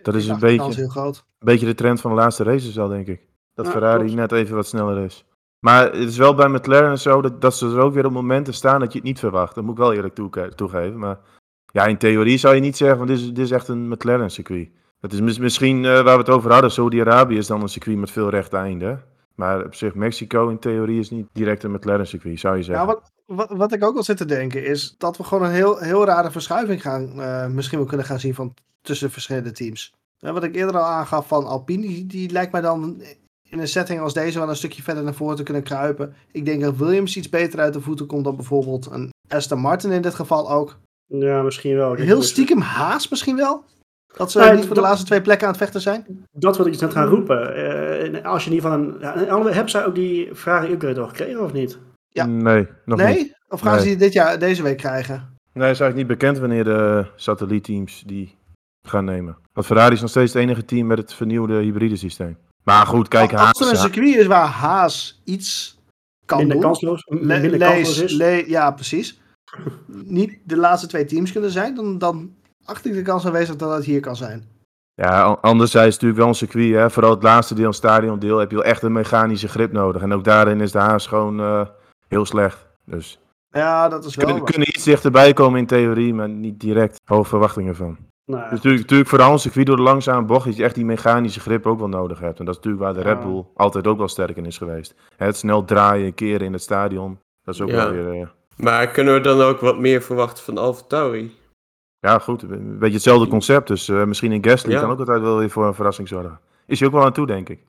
Dat is een beetje, heel groot. een beetje de trend van de laatste races al, denk ik. Dat Ja, Ferrari klopt. net even wat sneller is. Maar het is wel bij McLaren zo dat, dat ze er ook weer op momenten staan dat je het niet verwacht. Dat moet ik wel eerlijk toege- toegeven. Maar ja, in theorie zou je niet zeggen, want dit is, dit is echt een McLaren circuit. Het is mis- misschien eh, waar we het over hadden, Saudi-Arabië is dan een circuit met veel rechte einden. Maar op zich, Mexico in theorie is niet direct een McLaren circuit, zou je zeggen. Ja, wat, wat, wat ik ook wel zit te denken is dat we gewoon een heel, heel rare verschuiving gaan, eh, misschien wel kunnen gaan zien van tussen verschillende teams. Eh, wat ik eerder al aangaf van Alpine, die, die lijkt mij dan in een setting als deze wel een stukje verder naar voren te kunnen kruipen. Ik denk dat Williams iets beter uit de voeten komt dan bijvoorbeeld een Aston Martin in dit geval ook. Ja, misschien wel. Heel stiekem Haas misschien wel. Dat ze Nee, niet voor de laatste twee plekken aan het vechten zijn. Dat wil ik iets net gaan roepen. Eh, als je in ieder geval een... Ja, hebben zij ook die Ferrari upgrade al gekregen of niet? Ja. Nee, nog niet. Nee? Of gaan ze die dit jaar, deze week krijgen? Nee, is eigenlijk niet bekend wanneer de satellietteams die gaan nemen. Want Ferrari is nog steeds het enige team met het vernieuwde hybride systeem. Maar goed, kijk, als er een Haas, circuit is waar Haas iets kan Minder doen. kansloos, minder kansloos is. ja, precies. Niet de laatste twee teams kunnen zijn, dan, dan acht ik de kans aanwezig dat het hier kan zijn. Ja, an- anderzijds is het natuurlijk wel een circuit. Hè? Vooral het laatste deel, het stadiondeel, heb je wel echt een mechanische grip nodig. En ook daarin is de Haas gewoon eh, heel slecht. Dus Ja, dat is wel. kunnen, waar. kunnen iets dichterbij komen in theorie, maar niet direct hoge verwachtingen van. Nou, Dus natuurlijk, natuurlijk vooral een circuit door de langzame bocht, dat je echt die mechanische grip ook wel nodig hebt. En dat is natuurlijk waar de Red. Bull altijd ook wel sterk in is geweest. Het snel draaien, keren in het stadion, dat is ook Ja. wel weer... eh, Maar kunnen we dan ook wat meer verwachten van Alfa Tauri? Ja, goed. Een beetje hetzelfde concept. Dus eh, misschien in Gasly Ja. kan ook altijd wel weer voor een verrassing zorgen. Is hij ook wel aan toe, denk ik.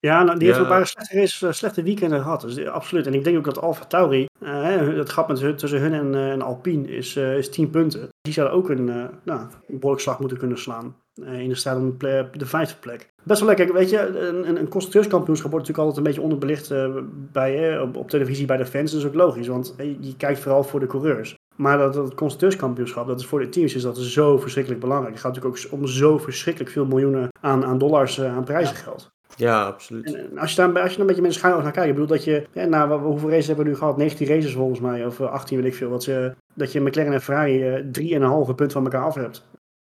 Ja, nou, die heeft ook een paar slechte, races, eh, slechte weekenden gehad. Dus, eh, absoluut. En ik denk ook dat Alfa Tauri, hè, het gat met tussen hun en, en Alpine is, eh, is 10 punten. Die zouden ook een, nou, een moeten kunnen slaan. in de staat om de, vijfde plek. Best wel lekker. Weet je, een, een, constructeurskampioenschap wordt natuurlijk altijd een beetje onderbelicht bij, op, op televisie bij de fans. Dat is ook logisch, want je kijkt vooral voor de coureurs. Maar dat, dat constructeurskampioenschap, dat is voor de teams is dat zo verschrikkelijk belangrijk. Het gaat natuurlijk ook om zo verschrikkelijk veel miljoenen aan, aan dollars aan prijzengeld. Ja, absoluut. En, en als je daar, als je daar een beetje met een schuin naar kijkt, ik bedoel dat je, ja, nou, hoeveel races hebben we nu gehad? 19 races volgens mij, of eh, 18 weet ik veel. Wat ze, dat je McLaren en Ferrari eh, drie en een halve punt van elkaar af hebt.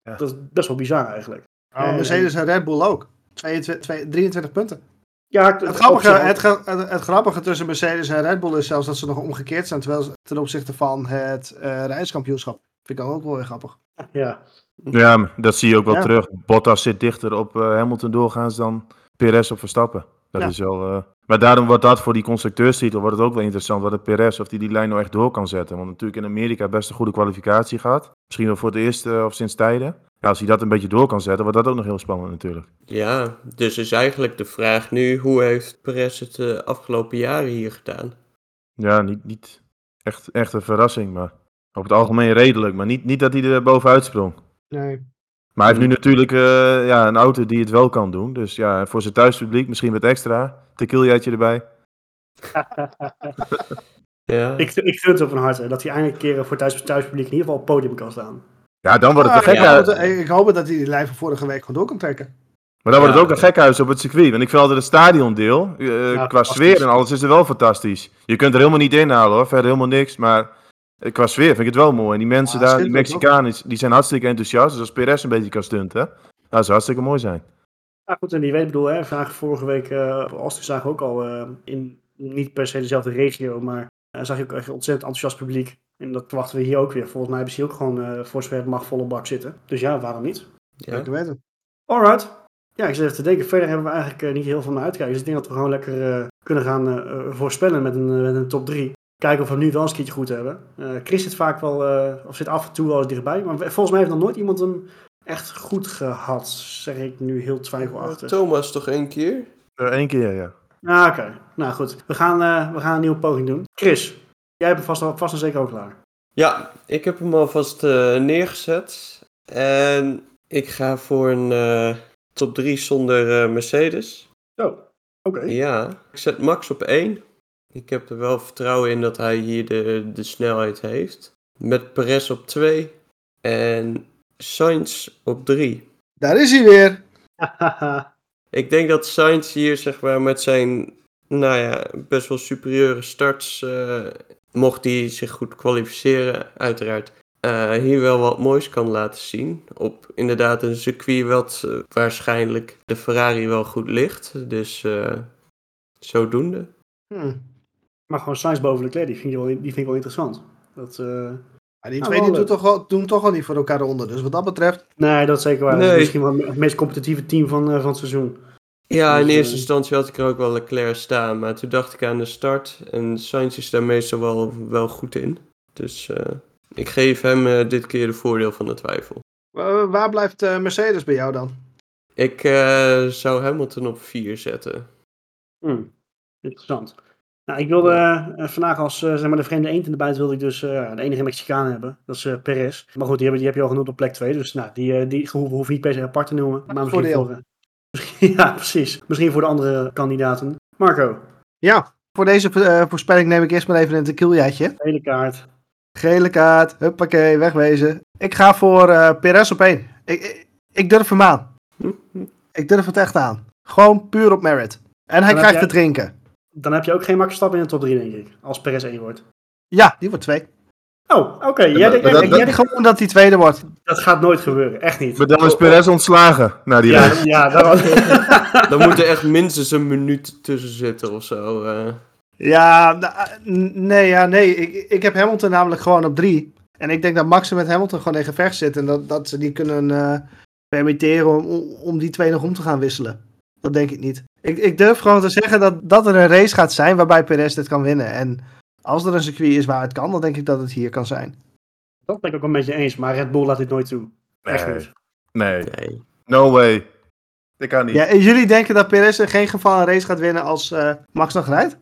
Ja. Dat is best wel bizar eigenlijk. Oh, Eh, Mercedes en Red Bull ook. 22, twee- 23 punten. Ja, Het grappige, het, ge- het, het grappige tussen Mercedes en Red Bull is zelfs dat ze nog omgekeerd zijn terwijl ze, ten opzichte van het eh reiskampioenschap. Vind ik ook wel weer grappig. Ja, Ja, dat zie je ook wel Ja. terug. Bottas zit dichter op eh, Hamilton doorgaans dan Perez op Verstappen. Dat Ja. is wel, eh, Maar daarom wordt dat voor die constructeurstitel wordt het ook wel interessant. Wat de Perez, of die die lijn nou echt door kan zetten. Want natuurlijk in Amerika best een goede kwalificatie gehad. Misschien wel voor het eerst eh, of sinds tijden. Ja, als hij dat een beetje door kan zetten, wordt dat ook nog heel spannend natuurlijk. Ja, dus is eigenlijk de vraag nu, hoe heeft Perez het de afgelopen jaren hier gedaan? Ja, niet, niet echt, echt een verrassing, maar over het algemeen redelijk. Maar niet, niet dat hij er bovenuit sprong. Nee. Maar hij heeft nu natuurlijk eh, ja, een auto die het wel kan doen. Dus ja, voor zijn thuispubliek misschien wat extra. Tequilaatje erbij. Ja, ik, ik vind het op van harte dat hij eindelijk een keer voor thuis, thuispubliek in ieder geval op het podium kan staan. Ja, dan wordt het Ah, een ik, gekhuis. ik hoop dat hij die lijn van vorige week gewoon door kan trekken. Maar dan wordt het ook een gekhuis op het circuit. Want ik vind altijd het stadiondeel, eh, qua sfeer en alles, is er wel fantastisch. Je kunt er helemaal niet inhalen hoor, verder helemaal niks. Maar eh, qua sfeer vind ik het wel mooi. En die mensen Ja, daar, die Mexicanen, die zijn hartstikke enthousiast. Dus als Perez een beetje kan stunten, dat zou hartstikke mooi zijn. Ja, goed, en die weet, ik bedoel, hè, vorige week uh, op Austin zagen we ook al eh, in niet per se dezelfde regio, maar uh, zag je ook echt een ontzettend enthousiast publiek. En dat verwachten we hier ook weer. Volgens mij hebben ze hier ook gewoon uh, voor zover het mag volle bak zitten. Dus ja, waarom niet? ja. Zeker weten. Alright. Ja, ik zit even te denken. Verder hebben we eigenlijk uh, niet heel veel naar uitkijken. Dus ik denk dat we gewoon lekker uh, kunnen gaan uh, voorspellen met een, met een top 3. Kijken of we nu wel eens een keertje goed hebben. Uh, Chris zit vaak wel, of zit af en toe wel eens dichtbij. Maar volgens mij heeft nog nooit iemand hem echt goed gehad. Zeg ik nu heel twijfelachtig. Thomas toch één keer? Eén keer, ja. Ah, oké. Okay. Nou goed, we gaan, uh, we gaan een nieuwe poging doen. Chris, jij hebt hem vast, vast en zeker ook klaar. Ja, ik heb hem alvast uh, neergezet. En ik ga voor een uh, top 3 zonder uh, Mercedes. Oh, oké. Okay. Ja, ik zet Max op 1. Ik heb er wel vertrouwen in dat hij hier de, de snelheid heeft. Met Perez op 2. En Sainz op 3. Daar is hij weer. Ik denk dat Sainz hier zeg maar met zijn nou ja, best wel superieure starts, uh, mocht hij zich goed kwalificeren, uiteraard, uh, hier wel wat moois kan laten zien. Op inderdaad een circuit wat uh, waarschijnlijk de Ferrari wel goed ligt. Dus zodoende. Hm. Maar gewoon Sainz boven Leclerc, die vind, je wel, die vind ik wel interessant. Dat, eh, Maar die Nou, twee die doen, toch al, doen toch al niet voor elkaar onder. Dus wat dat betreft. nee, dat is zeker waar. Dat is Nee. misschien wel het meest competitieve team van, eh, van het seizoen. Ja, in Dus, eerste eh, instantie had ik er ook wel Leclerc staan, maar toen dacht ik aan de start en Sainz is daar meestal wel, wel goed in. Dus eh, ik geef hem eh, dit keer de voordeel van de twijfel. Wa- waar blijft eh, Mercedes bij jou dan? Ik eh, zou Hamilton op 4 zetten. Hmm, Interessant. Nou, ik wilde eh, vandaag als eh, zeg maar de vreemde eend in de buiten wilde ik dus eh, de enige Mexicaan hebben. Dat is Perez. Maar goed, die, hebben, die heb je al genoemd op plek 2. Dus nou, die, die hoeven hoef je niet per se apart te noemen. Maar misschien voordeel. voor, ja, precies. Misschien voor de andere kandidaten. Marco, Ja, voor deze voorspelling neem ik eerst maar even een tequilaatje. hele kaart. Gele kaart, huppakee, wegwezen. Ik ga voor eh Perez op één. Ik, ik, ik durf hem aan. Ik durf het echt aan. Gewoon puur op merit. En hij heb krijgt jij- te drinken. Dan heb je ook geen Max Verstappen in de top 3, denk ik. Als Perez 1 wordt. Ja, die wordt twee. Oh, oké. Jij maar denkt- dat- jij Ik denkt- denk gewoon dat hij tweede wordt. dat gaat nooit gebeuren. Echt niet. Maar dan is Perez ontslagen na die Ja, race. ja dat Dan moet er echt minstens een minuut tussen zitten of zo. eh. Ja, nou, eh, nee, ja, nee. Ik, ik heb Hamilton namelijk gewoon op drie. En ik denk dat Max met Hamilton gewoon in gevecht zit. En dat, dat ze die kunnen eh, permitteren om, om- om die twee nog om te gaan wisselen. Dat denk ik niet. Ik, ik durf gewoon te zeggen dat, dat er een race gaat zijn waarbij Perez dit kan winnen. En als er een circuit is waar het kan, dan denk ik dat het hier kan zijn. dat ben ik ook een beetje eens. Maar Red Bull laat dit nooit toe. Echt Nee. niet. Nee, Nee. no way. Dat kan niet. Ja, en jullie denken dat Perez in geen geval een race gaat winnen als eh, Max nog rijdt?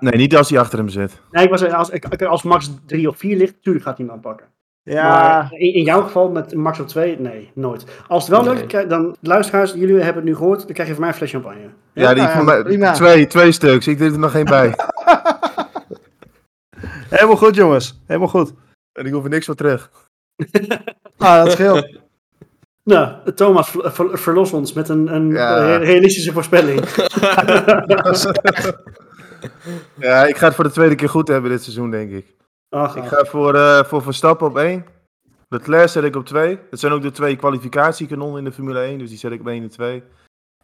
Nee, niet als hij achter hem zit. Nee, ik was, als, ik- als Max 3 of 4 ligt, natuurlijk gaat hij hem aanpakken. Ja, Maar in, in jouw geval met Max op 2, nee, nooit. Als het wel Nee. lukt, dan luisteraars, jullie hebben het nu gehoord, dan krijg je van mij een fles champagne. Ja, die ja, voor mij, prima. twee, twee stuks. Ik deed er nog geen bij. helemaal goed jongens. Helemaal goed. en ik hoef er niks voor terug. Ah, dat scheelt. Nou, Thomas, ver- ver- verlos ons met een, een Ja. realistische voorspelling. Ja, ik ga het voor de tweede keer goed hebben dit seizoen, denk ik. Ach, Ik ga voor, eh, voor Verstappen op 1. Leclerc zet ik op 2. Dat zijn ook de twee kwalificatiekanonnen in de Formule 1, dus die zet ik op 1 en 2.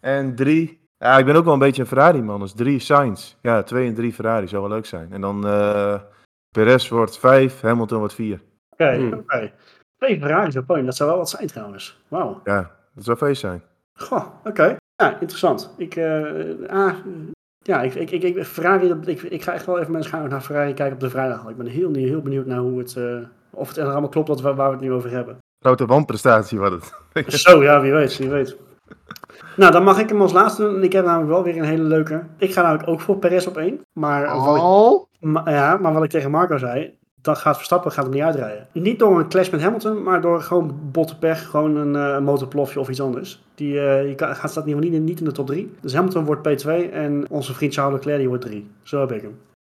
En 3. Ja, ik ben ook wel een beetje een Ferrari-man, dus 3 Sainz. Ja, 2 en 3 Ferrari zou wel leuk zijn. En dan eh Perez wordt 5, Hamilton wordt 4. Oké, Hmm. oké. Twee Ferraris op podium, dat zou wel wat zijn trouwens. Wauw. Ja, dat zou feest zijn. Goh, oké. Ja, interessant. Ik, eh, ah, ja, ik, ik, ik, ik, Ferrari, dat- ik, ik ga echt wel even met een naar Ferrari kijken op de vrijdag. Ik ben heel, heel benieuwd naar hoe het, eh, of het er allemaal klopt wat, we- waar we het nu over hebben. Grote wanprestatie was het. Zo, ja, wie weet, wie weet. Nou, dan mag ik hem als laatste doen. En ik heb namelijk wel weer een hele leuke. Ik ga namelijk ook voor Perez op één. Maar, wat ik, Oh, ja, maar wat ik tegen Marco zei, dat gaat Verstappen gaat hem niet uitrijden. Niet door een clash met Hamilton, maar door gewoon botte pech, gewoon een eh, motorplofje of iets anders. Die eh, je kan, gaat staat in ieder geval niet, niet in de top 3. Dus Hamilton wordt P2 en onze vriend Charles Leclerc die wordt 3. Zo heb ik hem.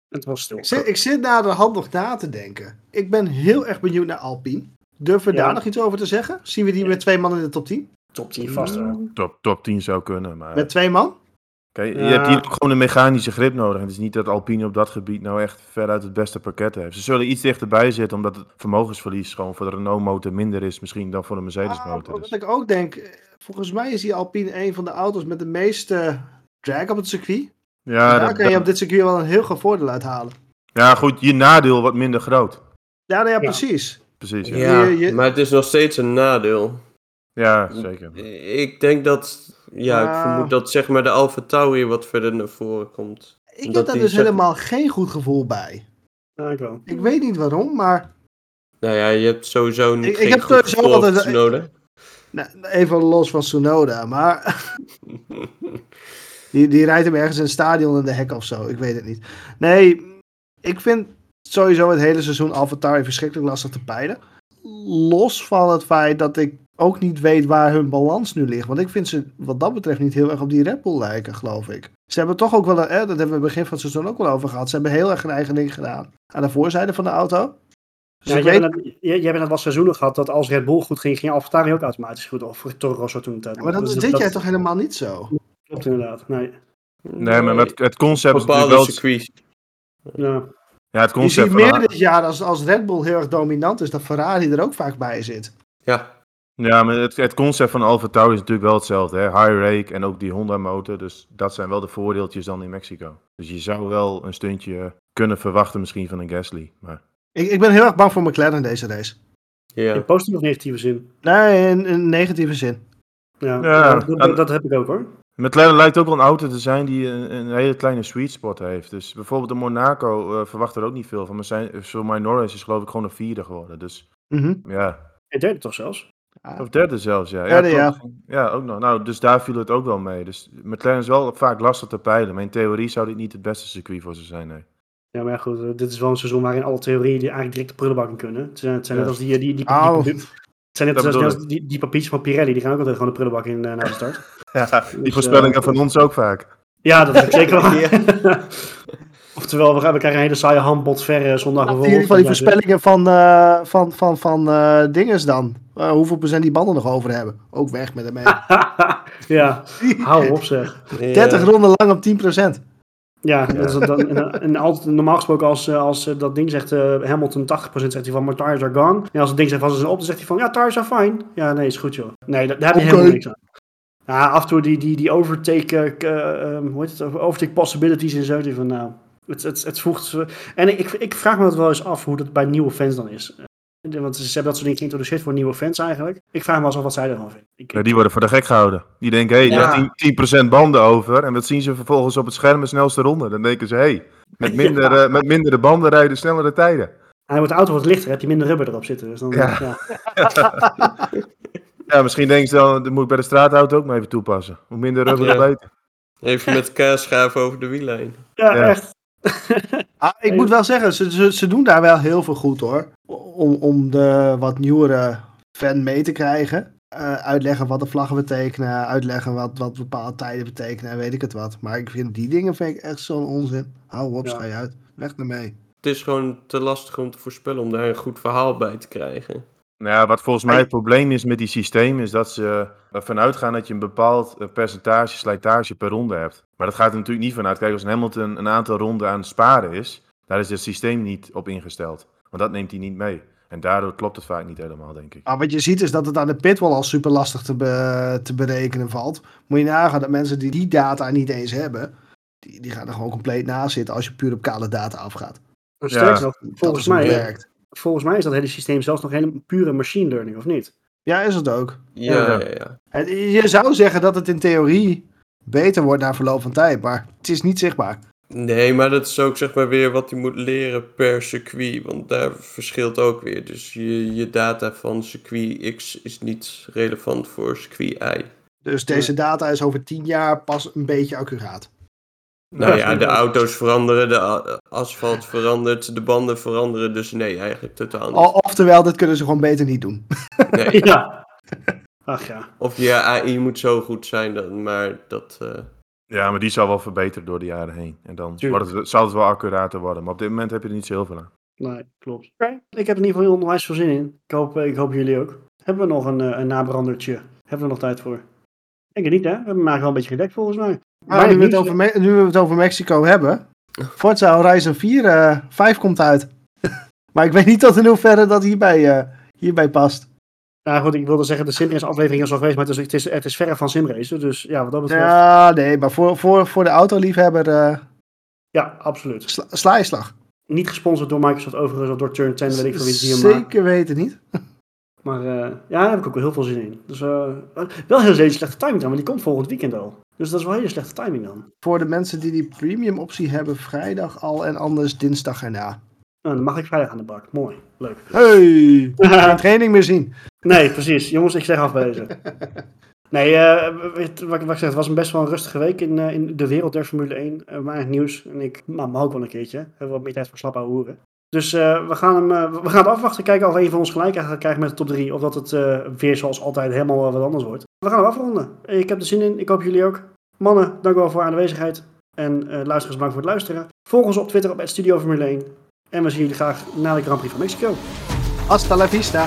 En het was stil. ik zit, ik zit de hand nog na te denken. Ik ben heel erg benieuwd naar Alpine. Durven we Ja. daar nog iets over te zeggen? Zien we die met twee man in de top 10? Top 10 vast wel. Top, top 10 zou kunnen, maar... Met twee man? Je Ja. hebt hier ook gewoon een mechanische grip nodig. En het is niet dat Alpine op dat gebied nou echt veruit het beste pakket heeft. Ze zullen iets dichterbij zitten, omdat het vermogensverlies gewoon voor de Renault-motor minder is misschien dan voor de Ah, Mercedes-motor. wat Dus. ik ook denk, eh, volgens mij is die Alpine een van de auto's met de meeste drag op het circuit. Ja, daar dat- kan je dat- op dit circuit wel een heel groot voordeel uithalen. ja, goed, je nadeel wat minder groot. Ja, nou ja, Ja. precies. Precies, ja. Ja, Je- je- maar het is nog steeds een nadeel. Ja, zeker. Ik denk dat, ja, ik vermoed dat zeg maar de Alfa Tauri wat verder naar voren komt. Ik heb daar dus zeg- helemaal geen goed gevoel bij. Ja, ik wel. Ik weet niet waarom, maar Nou ja, je hebt sowieso niet Ik- ik geen heb goed sowieso gevoel over altijd- Tsunoda. nou, even los van Tsunoda. Maar die, die rijdt hem ergens in het stadion in de hek of zo. Ik weet het niet. Nee, ik vind sowieso het hele seizoen AlphaTauri verschrikkelijk lastig te peilen. Los van het feit dat ik ook niet weet waar hun balans nu ligt. Want ik vind ze wat dat betreft niet heel erg op die Red Bull lijken, geloof ik. Ze hebben toch ook wel, een, eh, dat hebben we begin van het seizoen ook wel over gehad. Ze hebben heel erg een eigen ding gedaan aan de voorzijde van de auto. Dus Ja, jij, weet, hebt net, jij, jij hebt net wat seizoenen gehad dat als Red Bull goed ging, ging AlphaTauri ook automatisch goed. Of Toro Rosso toen tijd. maar dat Dus is dit jaar toch helemaal niet zo? Klopt inderdaad. Nee. Nee, maar met het concept is bepaalde natuurlijk wel... Ja. Ja, het Je concept ziet van... meer dit jaar als, als Red Bull heel erg dominant is, dat Ferrari er ook vaak bij zit. Ja, Ja, maar het, het concept van Alfa Tauri is natuurlijk wel hetzelfde. Hè? High rake en ook die Honda motor. Dus dat zijn wel de voordeeltjes dan in Mexico. Dus je zou wel een stuntje kunnen verwachten misschien van een Gasly. Maar Ik, ik ben heel erg bang voor McLaren in deze race. Ja. In positieve of negatieve zin? Nee, in, in negatieve zin. Ja, Ja, ja, dat, en- dat heb ik ook hoor. McLaren lijkt ook wel een auto te zijn die een, een hele kleine sweet spot heeft. Dus bijvoorbeeld de Monaco eh, verwacht er ook niet veel van. Maar zijn, voor mij Norris is geloof ik gewoon een vierde geworden. Dus Mhm. ja, Het derde toch zelfs? Of derde zelfs, ja. Derde, ja, klopt. ja, ook nog. Nou, dus daar viel het ook wel mee. Dus McLaren is wel vaak lastig te peilen. Maar in theorie zou dit niet het beste circuit voor ze zijn, nee. Ja, maar goed, eh, dit is wel een seizoen waarin alle theorieën die eigenlijk direct de prullenbak in kunnen. Het zijn, het zijn net als die, die, die, die, die- het zijn net Dat als, bedoel net als die, die papiertjes van Pirelli, die gaan ook altijd gewoon de prullenbak in eh, na de start. Ja, die Dus, voorspellingen eh, van ons ook vaak. Ja, dat is ook zeker wel. Oftewel, we, gaan, we krijgen een hele saaie handbod ver eh, zondag van die voorspellingen van, eh van, van, van eh dinges dan? Eh, hoeveel procent die banden nog over hebben? Ook weg met hem mee. ja, hou op zeg. 30 ronden lang op 10 procent. Ja, dat en, en altijd, normaal gesproken als, als dat ding zegt, eh, Hamilton 80% zegt hij van, my tires are gone. En als het ding zegt van, ze zijn op, dan zegt hij van, ja, tires are fine. Ja, nee, is goed joh. Nee, daar, daar heb je helemaal niks aan. Ja, af en toe die, die, die overtake, eh, eh, ehm, hoe heet het, overtake possibilities en zo. Die van, nou, het, het, het voegt... En ik, ik vraag me dat wel eens af hoe dat bij nieuwe fans dan is. Eh, Want ze hebben dat soort dingen geïntroduceerd voor nieuwe fans eigenlijk. Ik vraag me wel eens af wat zij ervan vinden. Ik, Ja, die worden voor de gek gehouden. Die denken, hé, hey, Ja. je hebt 10%, 10% banden over. En wat zien ze vervolgens op het scherm de snelste ronde? Dan denken ze, hé, hey, met, minder, eh, met mindere banden rijden snellere tijden. En wordt de auto wat lichter, heb je minder rubber erop zitten. Dus dan, Ja. ja. Ja, misschien denken ze dan, dat moet ik bij de straatauto ook maar even toepassen. Hoe minder rubber, Ja. hoe beter. Even met kaas schaven over de wiellijn. Ja, Ja. echt. Ah, ik moet wel zeggen, ze, ze, ze doen daar wel heel veel goed hoor. Om, om de wat nieuwere fan mee te krijgen. Eh, uitleggen wat de vlaggen betekenen. Uitleggen wat, wat bepaalde tijden betekenen en weet ik het wat. Maar ik vind die dingen vind ik echt zo'n onzin. Hou op, Ja. schij uit. Weg ermee. Het is gewoon te lastig om te voorspellen om daar een goed verhaal bij te krijgen. Nou ja, wat volgens mij het probleem is met die systeem, is dat ze ervan uitgaan dat je een bepaald eh, percentage slijtage per ronde hebt. Maar dat gaat er natuurlijk niet vanuit. Kijk, als een Hamilton een aantal ronden aan het sparen is, daar is het systeem niet op ingesteld. Want dat neemt hij niet mee. En daardoor klopt het vaak niet helemaal, denk ik. Maar wat je ziet is dat het aan de pitwall al super lastig te, be- te berekenen valt. Moet je nagaan dat mensen die die data niet eens hebben, die, die gaan er gewoon compleet naast zitten als je puur op kale data afgaat. Sterker nog, volgens mij, werkt. Volgens mij is dat hele systeem zelfs nog helemaal pure machine learning, of niet? Ja, is het ook. Ja, Ja. ja, ja. En je zou zeggen dat het in theorie beter wordt na verloop van tijd, maar het is niet zichtbaar. Nee, maar dat is ook zeg maar weer wat hij moet leren per circuit. Want daar verschilt ook weer. Dus je, je data van circuit X is niet relevant voor circuit Y. Dus deze data is over tien jaar pas een beetje accuraat. Nou ja, de auto's veranderen, de asfalt verandert, de banden veranderen. Dus nee, eigenlijk totaal niet. O- Oftewel, dit kunnen ze gewoon beter niet doen. Nee. Ja. Ach ja. Of je AI moet zo goed zijn, dan, maar dat... eh, Ja, maar die zal wel verbeterd door de jaren heen. En dan wordt het, zal het wel accurater worden. Maar op dit moment heb je er niet zo heel veel aan. Nee, klopt. Oké. Ik heb in ieder geval heel onwijs veel zin in. Ik hoop, eh, ik hoop jullie ook. Hebben we nog een, eh, een nabrandertje? Hebben we nog tijd voor? Ik denk het niet, hè? We hebben hem eigenlijk wel een beetje gedekt, volgens mij. Maar Weinig nu we, het over Me- nu we het over Mexico hebben, Forza Horizon 4, eh 5 komt uit. maar ik weet niet tot in hoeverre dat hierbij, eh, hierbij past. Nou goed, ik wilde zeggen, de Simrace aflevering is al geweest, maar het is, het is, het is verre van Simrace. Dus ja, wat dat betreft. Ja, Ja, nee, maar voor, voor, voor de autoliefhebber eh absoluut. sla, sla je slag. Niet gesponsord door Microsoft overigens, of door Turn 10, weet ik veel wie het hier maakt. Zeker weten niet. Maar eh, ja, daar heb ik ook wel heel veel zin in. Dus wel heel slechte timing dan, want die komt volgend weekend al. Dus dat is wel hele slechte timing dan. Voor de mensen die die premium optie hebben, vrijdag al en anders dinsdag erna. Nou, dan mag ik vrijdag aan de bak. Mooi. Leuk. Hey, geen training meer zien. nee, precies. Jongens, ik zeg af bij deze. Nee, eh, weet- wat, ik- wat ik zeg, het was een best wel een rustige week in, eh, in de wereld der Formule 1. Uh, weinig nieuws. En ik nou, mag ook wel een keertje. We hebben wat meer tijd voor slap ouwe hoeren. Dus eh, we, gaan hem, eh, we gaan het afwachten. Kijken of een van ons gelijk gaat krijgen met de top 3. Of dat het eh, weer zoals altijd helemaal wat anders wordt. We gaan hem afronden. Ik heb er zin in. Ik hoop jullie ook. Mannen, dank wel voor aanwezigheid. En luisteraars, bedankt voor het luisteren. Volg ons op Twitter op Studio Formule 1. En we zien jullie graag na de Grand Prix van Mexico. Hasta la vista.